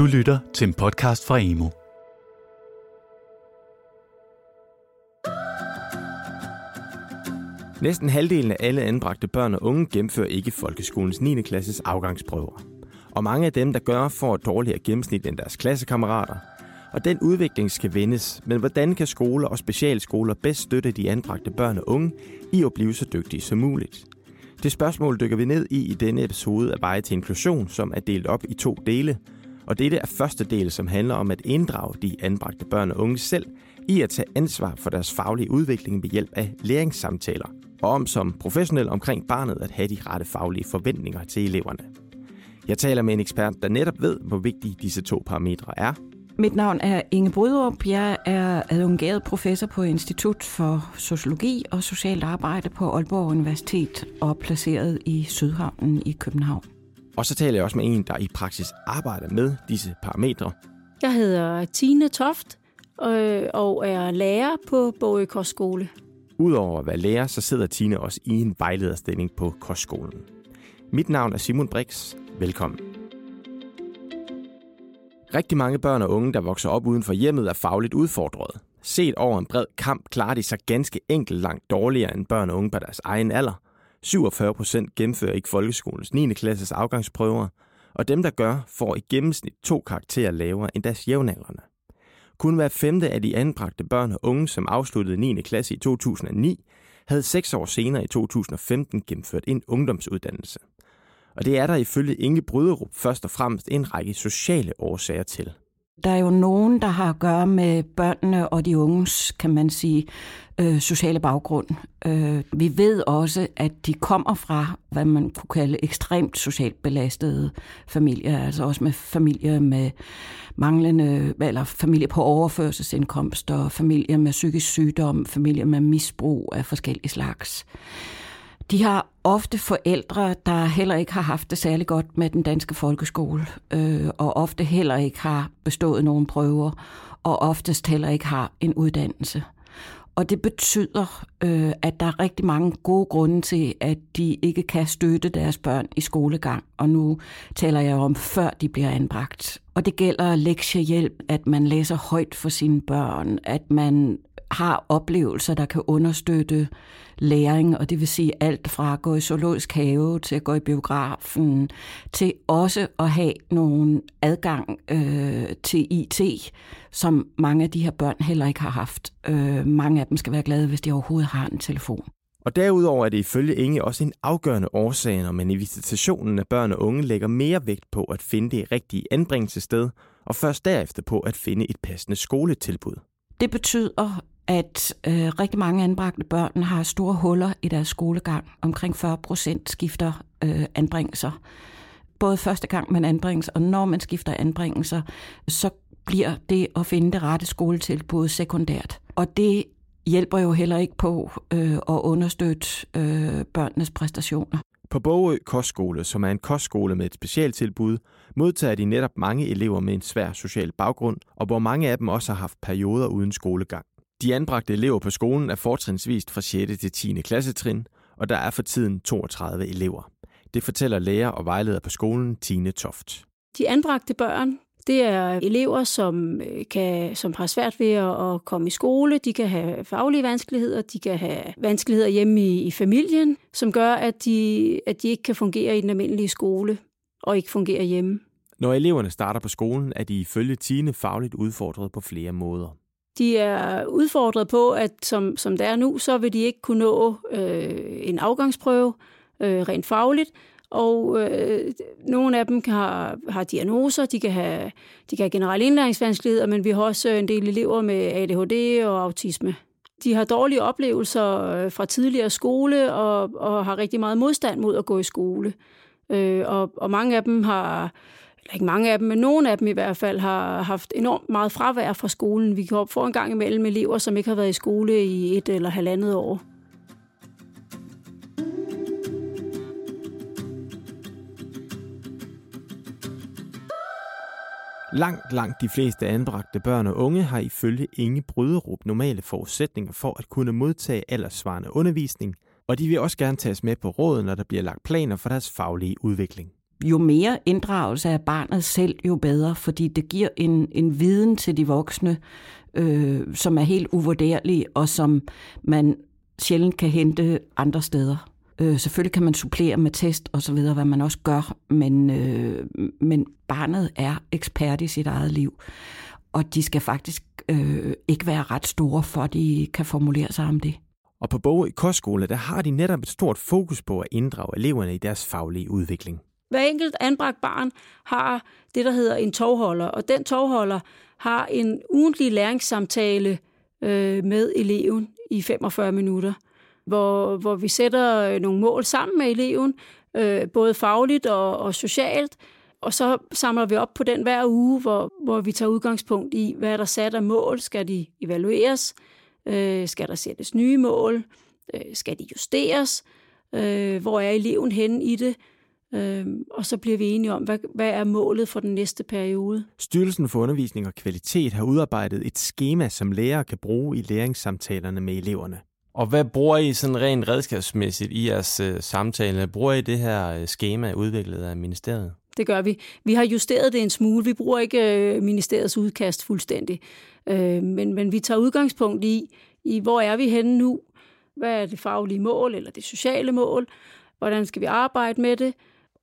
Du lytter til en podcast fra Emo. Næsten halvdelen af alle anbragte børn og unge gennemfører ikke folkeskolens 9. klasses afgangsprøver. Og mange af dem, der gør, får et dårligere gennemsnit end deres klassekammerater. Og den udvikling skal vendes. Men hvordan kan skoler og specialskoler bedst støtte de anbragte børn og unge i at blive så dygtige som muligt? Det spørgsmål dykker vi ned i i denne episode af Veje til Inklusion, som er delt op i to dele. Og dette er første del, som handler om at inddrage de anbragte børn og unge selv i at tage ansvar for deres faglige udvikling ved hjælp af læringssamtaler, og om som professionel omkring barnet at have de rette faglige forventninger til eleverne. Jeg taler med en ekspert, der netop ved, hvor vigtige disse to parametre er. Mit navn er Inge Brydrup. Jeg er adjungeret professor på Institut for Sociologi og Socialt Arbejde på Aalborg Universitet og placeret i Sydhavnen i København. Og så taler jeg også med en, der i praksis arbejder med disse parametre. Jeg hedder Tine Toft øh, og er lærer på Bogø Kostskole. Udover at være lærer, så sidder Tine også i en vejlederstilling på kostskolen. Mit navn er Simon Brix. Velkommen. Rigtig mange børn og unge, der vokser op uden for hjemmet, er fagligt udfordret. Set over en bred kamp klarer de sig ganske enkelt langt dårligere end børn og unge på deres egen alder. 47 procent gennemfører ikke folkeskolens 9. klasses afgangsprøver, og dem, der gør, får i gennemsnit to karakterer lavere end deres jævnaldrende. Kun hver femte af de anbragte børn og unge, som afsluttede 9. klasse i 2009, havde seks år senere i 2015 gennemført en ungdomsuddannelse. Og det er der ifølge Inge Bryderup først og fremmest en række sociale årsager til. Der er jo nogen, der har at gøre med børnene og de unges, kan man sige, øh, sociale baggrund. Øh, vi ved også, at de kommer fra, hvad man kunne kalde ekstremt socialt belastede familier, altså også med familier med manglende, eller familier på overførselsindkomster, familier med psykisk sygdom, familier med misbrug af forskellige slags. De har ofte forældre, der heller ikke har haft det særlig godt med den danske folkeskole, øh, og ofte heller ikke har bestået nogen prøver, og oftest heller ikke har en uddannelse. Og det betyder, øh, at der er rigtig mange gode grunde til, at de ikke kan støtte deres børn i skolegang. Og nu taler jeg om, før de bliver anbragt. Og det gælder lektiehjælp, at man læser højt for sine børn, at man har oplevelser, der kan understøtte læring, og det vil sige alt fra at gå i zoologisk have til at gå i biografen, til også at have nogen adgang øh, til IT, som mange af de her børn heller ikke har haft. Øh, mange af dem skal være glade, hvis de overhovedet har en telefon. Og derudover er det ifølge Inge også en afgørende årsag, når man i visitationen af børn og unge lægger mere vægt på at finde det rigtige anbringelsessted, og først derefter på at finde et passende skoletilbud. Det betyder, at øh, rigtig mange anbragte børn har store huller i deres skolegang. Omkring 40 procent skifter øh, anbringelser. Både første gang man anbringes, og når man skifter anbringelser, så bliver det at finde det rette skoletilbud sekundært. Og det hjælper jo heller ikke på øh, at understøtte øh, børnenes præstationer. På Bogø Kostskole, som er en kostskole med et specialtilbud, modtager de netop mange elever med en svær social baggrund, og hvor mange af dem også har haft perioder uden skolegang. De anbragte elever på skolen er fortrinsvist fra 6. til 10. klassetrin, og der er for tiden 32 elever. Det fortæller lærer og vejleder på skolen Tine Toft. De anbragte børn, det er elever, som, øh, kan, som har svært ved at komme i skole. De kan have faglige vanskeligheder, de kan have vanskeligheder hjemme i, i familien, som gør, at de, at de ikke kan fungere i den almindelige skole og ikke fungere hjemme. Når eleverne starter på skolen, er de ifølge Tine fagligt udfordret på flere måder. De er udfordret på, at som, som det er nu, så vil de ikke kunne nå øh, en afgangsprøve øh, rent fagligt, og øh, nogle af dem kan har diagnoser, de kan have, de kan have generelle indlæringsvanskeligheder, men vi har også øh, en del elever med ADHD og autisme. De har dårlige oplevelser øh, fra tidligere skole og, og har rigtig meget modstand mod at gå i skole. Øh, og, og mange af dem har eller ikke mange af dem, men nogle af dem i hvert fald, har haft enormt meget fravær fra skolen. Vi kan få en gang imellem elever, som ikke har været i skole i et eller halvandet år. Langt, langt de fleste anbragte børn og unge har ifølge Inge Bryderup normale forudsætninger for at kunne modtage alderssvarende undervisning, og de vil også gerne tages med på råd, når der bliver lagt planer for deres faglige udvikling jo mere inddragelse af barnet selv, jo bedre, fordi det giver en, en viden til de voksne, øh, som er helt uvurderlig, og som man sjældent kan hente andre steder. Øh, selvfølgelig kan man supplere med test og så videre, hvad man også gør, men, øh, men barnet er ekspert i sit eget liv, og de skal faktisk øh, ikke være ret store, for at de kan formulere sig om det. Og på Bog i Kostskole, der har de netop et stort fokus på at inddrage eleverne i deres faglige udvikling. Hver enkelt anbragt barn har det, der hedder en tovholder, og den tovholder har en ugentlig læringssamtale øh, med eleven i 45 minutter, hvor, hvor vi sætter øh, nogle mål sammen med eleven, øh, både fagligt og, og socialt, og så samler vi op på den hver uge, hvor, hvor vi tager udgangspunkt i, hvad er der sat af mål, skal de evalueres, øh, skal der sættes nye mål, øh, skal de justeres, øh, hvor er eleven henne i det, Øhm, og så bliver vi enige om, hvad, hvad er målet for den næste periode. Styrelsen for Undervisning og Kvalitet har udarbejdet et schema, som lærere kan bruge i læringssamtalerne med eleverne. Og hvad bruger I sådan rent redskabsmæssigt i jeres øh, samtale? Bruger I det her øh, schema udviklet af ministeriet? Det gør vi. Vi har justeret det en smule. Vi bruger ikke øh, ministeriets udkast fuldstændig. Øh, men, men vi tager udgangspunkt i, i, hvor er vi henne nu? Hvad er det faglige mål eller det sociale mål? Hvordan skal vi arbejde med det?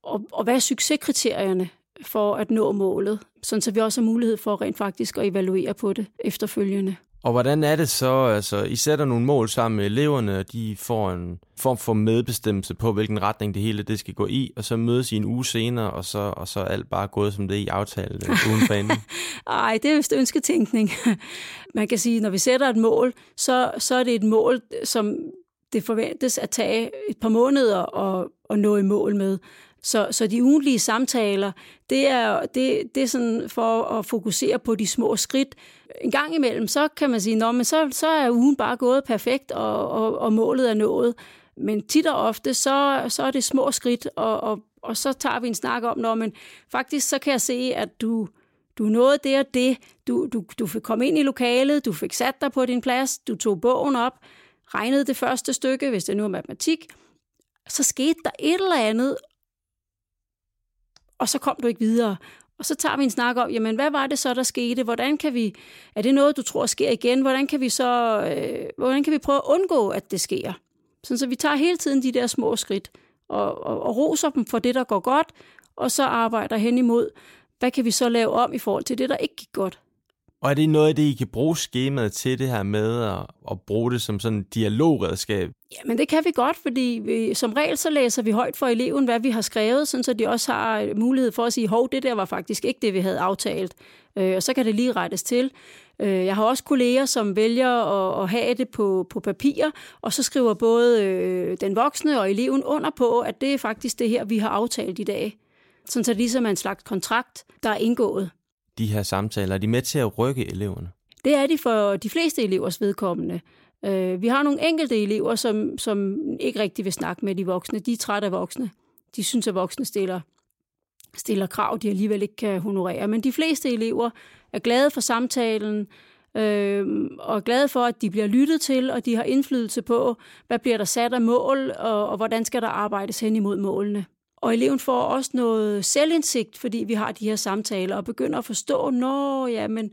Og, og hvad er succeskriterierne for at nå målet, sådan så vi også har mulighed for rent faktisk at evaluere på det efterfølgende. Og hvordan er det så, altså I sætter nogle mål sammen med eleverne, og de får en form for medbestemmelse på, hvilken retning det hele det skal gå i, og så mødes I en uge senere, og så, og så er alt bare gået som det I aftale uden for? Ej, det er vist ønsketænkning. Man kan sige, når vi sætter et mål, så, så er det et mål, som det forventes at tage et par måneder at, at nå i mål med. Så, så de ugentlige samtaler, det er, det, det er sådan for at fokusere på de små skridt. En gang imellem, så kan man sige, Nå, men så, så er ugen bare gået perfekt, og, og, og målet er nået. Men tit og ofte, så, så er det små skridt, og, og, og så tager vi en snak om, Nå, men faktisk så kan jeg se, at du, du nåede det og det. Du, du, du fik komme ind i lokalet, du fik sat dig på din plads, du tog bogen op, regnede det første stykke, hvis det nu er matematik, så skete der et eller andet, og så kom du ikke videre. Og så tager vi en snak om, jamen hvad var det så, der skete? Hvordan kan vi, er det noget, du tror sker igen? Hvordan kan vi så, øh, hvordan kan vi prøve at undgå, at det sker? Sådan, så vi tager hele tiden de der små skridt og, og, og roser dem for det, der går godt, og så arbejder hen imod, hvad kan vi så lave om i forhold til det, der ikke gik godt? Og er det noget af det, I kan bruge skemaet til det her med at, at bruge det som sådan et dialogredskab? Ja, men det kan vi godt, fordi vi, som regel så læser vi højt for eleven, hvad vi har skrevet, sådan så de også har øh, mulighed for at sige, hov, det der var faktisk ikke det, vi havde aftalt. Øh, og så kan det lige rettes til. Øh, jeg har også kolleger, som vælger at, at have det på, på papir, og så skriver både øh, den voksne og eleven under på, at det er faktisk det her, vi har aftalt i dag. Sådan så det ligesom er en slags kontrakt, der er indgået de her samtaler? Er de med til at rykke eleverne? Det er de for de fleste elevers vedkommende. Øh, vi har nogle enkelte elever, som, som ikke rigtig vil snakke med de voksne. De er trætte af voksne. De synes, at voksne stiller, stiller krav, de alligevel ikke kan honorere. Men de fleste elever er glade for samtalen, øh, og er glade for, at de bliver lyttet til, og de har indflydelse på, hvad bliver der sat af mål, og, og hvordan skal der arbejdes hen imod målene. Og eleven får også noget selvindsigt, fordi vi har de her samtaler, og begynder at forstå, nå ja, men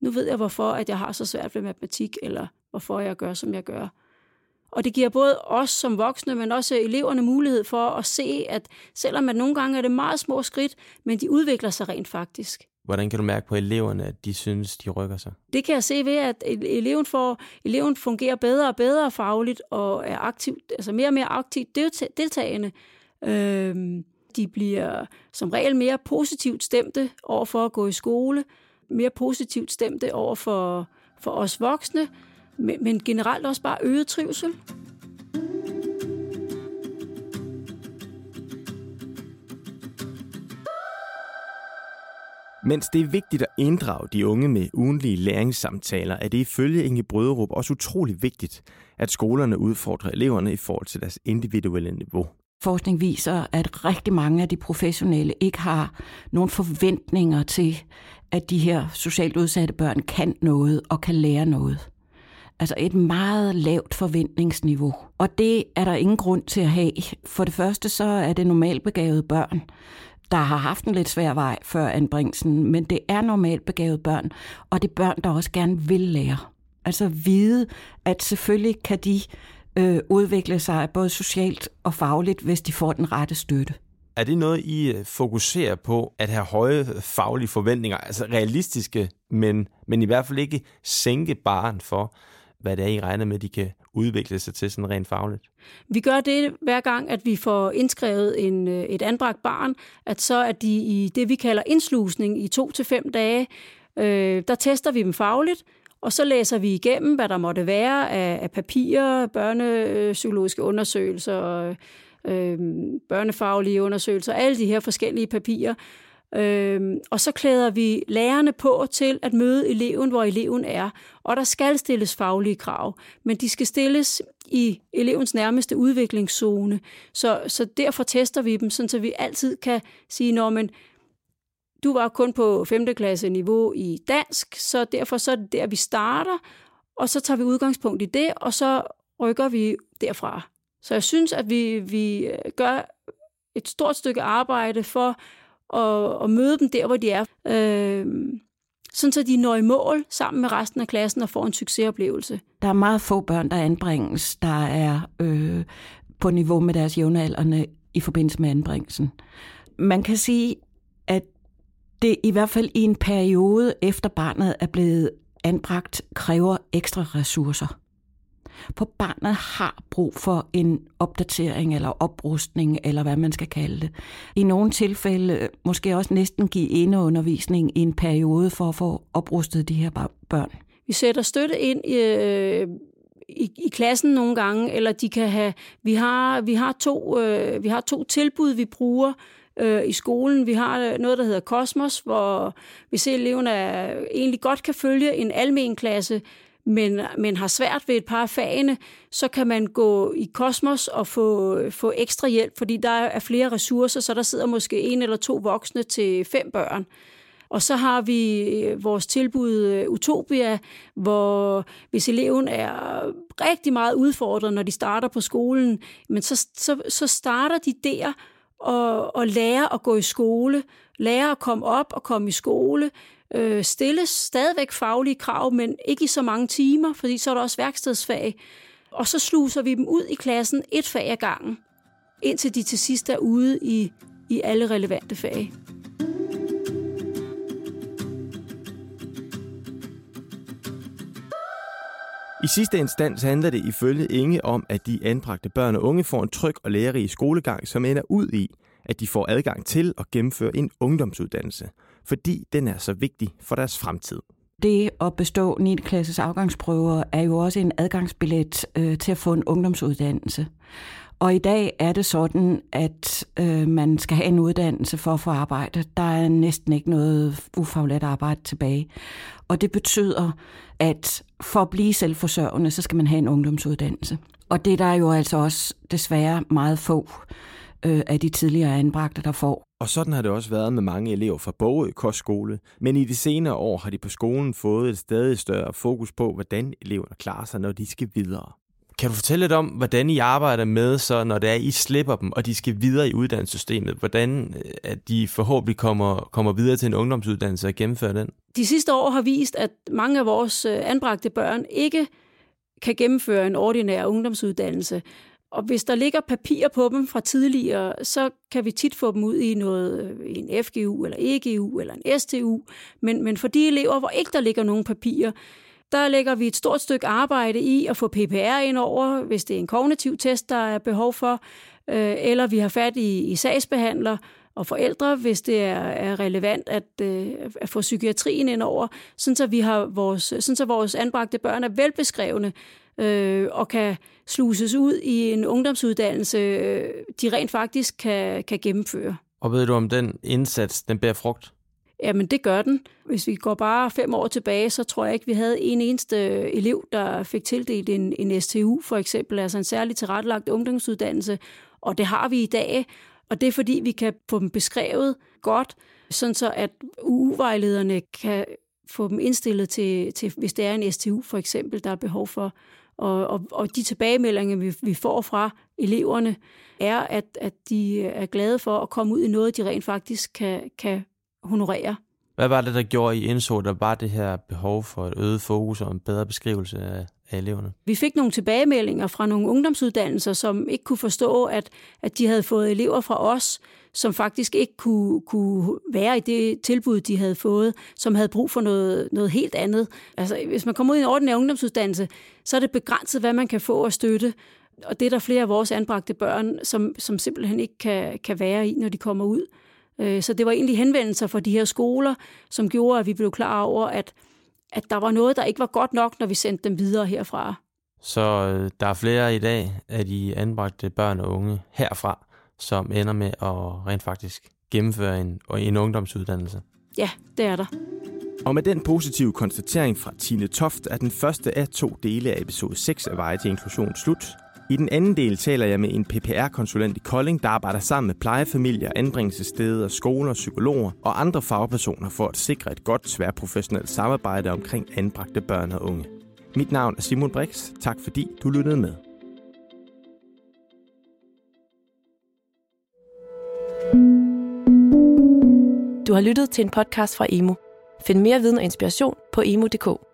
nu ved jeg, hvorfor at jeg har så svært ved matematik, eller hvorfor jeg gør, som jeg gør. Og det giver både os som voksne, men også eleverne mulighed for at se, at selvom man nogle gange er det meget små skridt, men de udvikler sig rent faktisk. Hvordan kan du mærke på eleverne, at de synes, de rykker sig? Det kan jeg se ved, at eleven, får, eleven fungerer bedre og bedre fagligt og er aktivt, altså mere og mere aktivt deltagende. Øh, de bliver som regel mere positivt stemte over for at gå i skole, mere positivt stemte over for, for os voksne, men, men generelt også bare øget trivsel. Mens det er vigtigt at inddrage de unge med ugentlige læringssamtaler, er det ifølge Inge Brøderup også utrolig vigtigt, at skolerne udfordrer eleverne i forhold til deres individuelle niveau. Forskning viser, at rigtig mange af de professionelle ikke har nogen forventninger til, at de her socialt udsatte børn kan noget og kan lære noget. Altså et meget lavt forventningsniveau. Og det er der ingen grund til at have. For det første så er det normalbegavede børn, der har haft en lidt svær vej før anbringelsen, men det er normalt begavede børn, og det er børn, der også gerne vil lære. Altså vide, at selvfølgelig kan de øh, udvikle sig både socialt og fagligt, hvis de får den rette støtte. Er det noget, I øh, fokuserer på, at have høje faglige forventninger, altså realistiske, men, men i hvert fald ikke sænke baren for, hvad det er, I regner med, de kan udvikle sig til sådan rent fagligt? Vi gør det hver gang, at vi får indskrevet en, øh, et anbragt barn, at så er de i det, vi kalder indslusning i to til fem dage, øh, der tester vi dem fagligt, og så læser vi igennem, hvad der måtte være af, af papirer, børnepsykologiske undersøgelser, øh, børnefaglige undersøgelser, alle de her forskellige papirer. Øh, og så klæder vi lærerne på til at møde eleven, hvor eleven er. Og der skal stilles faglige krav, men de skal stilles i elevens nærmeste udviklingszone. Så, så derfor tester vi dem, sådan så vi altid kan sige, når man du var kun på 5. klasse niveau i dansk, så derfor så er det der, vi starter, og så tager vi udgangspunkt i det, og så rykker vi derfra. Så jeg synes, at vi, vi øh, gør et stort stykke arbejde for at, at møde dem der, hvor de er. Øh, sådan så de når i mål sammen med resten af klassen og får en succesoplevelse. Der er meget få børn, der anbringes, der er øh, på niveau med deres jævnaldrende i forbindelse med anbringelsen. Man kan sige, det i hvert fald i en periode efter barnet er blevet anbragt, kræver ekstra ressourcer. For barnet har brug for en opdatering eller oprustning, eller hvad man skal kalde det. I nogle tilfælde måske også næsten give undervisning i en periode for at få oprustet de her børn. Vi sætter støtte ind i, øh, i, i klassen nogle gange, eller de kan have, vi har, vi har, to, øh, vi har to tilbud, vi bruger, øh, i skolen. Vi har øh, noget, der hedder Kosmos, hvor vi ser, at eleverne egentlig godt kan følge en almen klasse, men, men har svært ved et par af fagene, så kan man gå i Kosmos og få, få ekstra hjælp, fordi der er flere ressourcer, så der sidder måske en eller to voksne til fem børn. Og så har vi øh, vores tilbud øh, Utopia, hvor hvis eleven er rigtig meget udfordret, når de starter på skolen, men så, så, så starter de der, og, og lære at gå i skole, lære at komme op og komme i skole, øh, stilles stadigvæk faglige krav, men ikke i så mange timer, fordi så er der også værkstedsfag. Og så sluser vi dem ud i klassen et fag ad gangen, indtil de til sidst er ude i, i alle relevante fag. I sidste instans handler det ifølge Inge om, at de anbragte børn og unge får en tryg og lærerig skolegang, som ender ud i, at de får adgang til at gennemføre en ungdomsuddannelse, fordi den er så vigtig for deres fremtid. Det at bestå 9. klasses afgangsprøver er jo også en adgangsbillet øh, til at få en ungdomsuddannelse. Og i dag er det sådan, at øh, man skal have en uddannelse for at få arbejde. Der er næsten ikke noget ufaglært arbejde tilbage. Og det betyder, at for at blive selvforsørgende, så skal man have en ungdomsuddannelse. Og det der er der jo altså også desværre meget få øh, af de tidligere anbragte, der får. Og sådan har det også været med mange elever fra Bogø Kostskole, men i de senere år har de på skolen fået et stadig større fokus på, hvordan eleverne klarer sig, når de skal videre. Kan du fortælle lidt om, hvordan I arbejder med, så når det er, I slipper dem, og de skal videre i uddannelsessystemet? Hvordan øh, at de forhåbentlig kommer, kommer videre til en ungdomsuddannelse og gennemfører den? De sidste år har vist, at mange af vores øh, anbragte børn ikke kan gennemføre en ordinær ungdomsuddannelse. Og hvis der ligger papir på dem fra tidligere, så kan vi tit få dem ud i noget, øh, en FGU eller EGU eller en STU. Men, men for de elever, hvor ikke der ligger nogen papirer, der lægger vi et stort stykke arbejde i at få PPR ind over, hvis det er en kognitiv test, der er behov for, øh, eller vi har fat i, i sagsbehandler og forældre, hvis det er, er relevant at, øh, at få psykiatrien ind over, sådan så, vi har vores, sådan så vores anbragte børn er velbeskrevne øh, og kan sluses ud i en ungdomsuddannelse, øh, de rent faktisk kan, kan gennemføre. Og ved du, om den indsats, den bærer frugt? Jamen, det gør den. Hvis vi går bare fem år tilbage, så tror jeg ikke, vi havde en eneste elev, der fik tildelt en, en STU, for eksempel, altså en særligt tilrettelagt ungdomsuddannelse. Og det har vi i dag, og det er fordi, vi kan få dem beskrevet godt, sådan så at UU-vejlederne kan få dem indstillet til, til, hvis det er en STU for eksempel, der er behov for. Og, og, og de tilbagemeldinger, vi, vi får fra eleverne, er, at, at de er glade for at komme ud i noget, de rent faktisk kan, kan honorere. Hvad var det, der gjorde, I indså, der var det her behov for et øget fokus og en bedre beskrivelse af, af eleverne? Vi fik nogle tilbagemeldinger fra nogle ungdomsuddannelser, som ikke kunne forstå, at, at de havde fået elever fra os, som faktisk ikke kunne, kunne være i det tilbud, de havde fået, som havde brug for noget, noget helt andet. Altså, hvis man kommer ud i en ordentlig ungdomsuddannelse, så er det begrænset, hvad man kan få at støtte. Og det er der flere af vores anbragte børn, som, som simpelthen ikke kan, kan være i, når de kommer ud. Øh, så det var egentlig henvendelser fra de her skoler, som gjorde, at vi blev klar over, at, at der var noget, der ikke var godt nok, når vi sendte dem videre herfra. Så øh, der er flere i dag af de anbragte børn og unge herfra, som ender med at rent faktisk gennemføre en, en ungdomsuddannelse? Ja, det er der. Og med den positive konstatering fra Tine Toft er den første af to dele af episode 6 af Veje til Inklusion slut. I den anden del taler jeg med en PPR-konsulent i Kolding, der arbejder sammen med plejefamilier, anbringelsessteder, skoler, psykologer og andre fagpersoner for at sikre et godt tværprofessionelt samarbejde omkring anbragte børn og unge. Mit navn er Simon Brix. Tak fordi du lyttede med. Du har lyttet til en podcast fra Emo. Find mere viden og inspiration på emo.dk.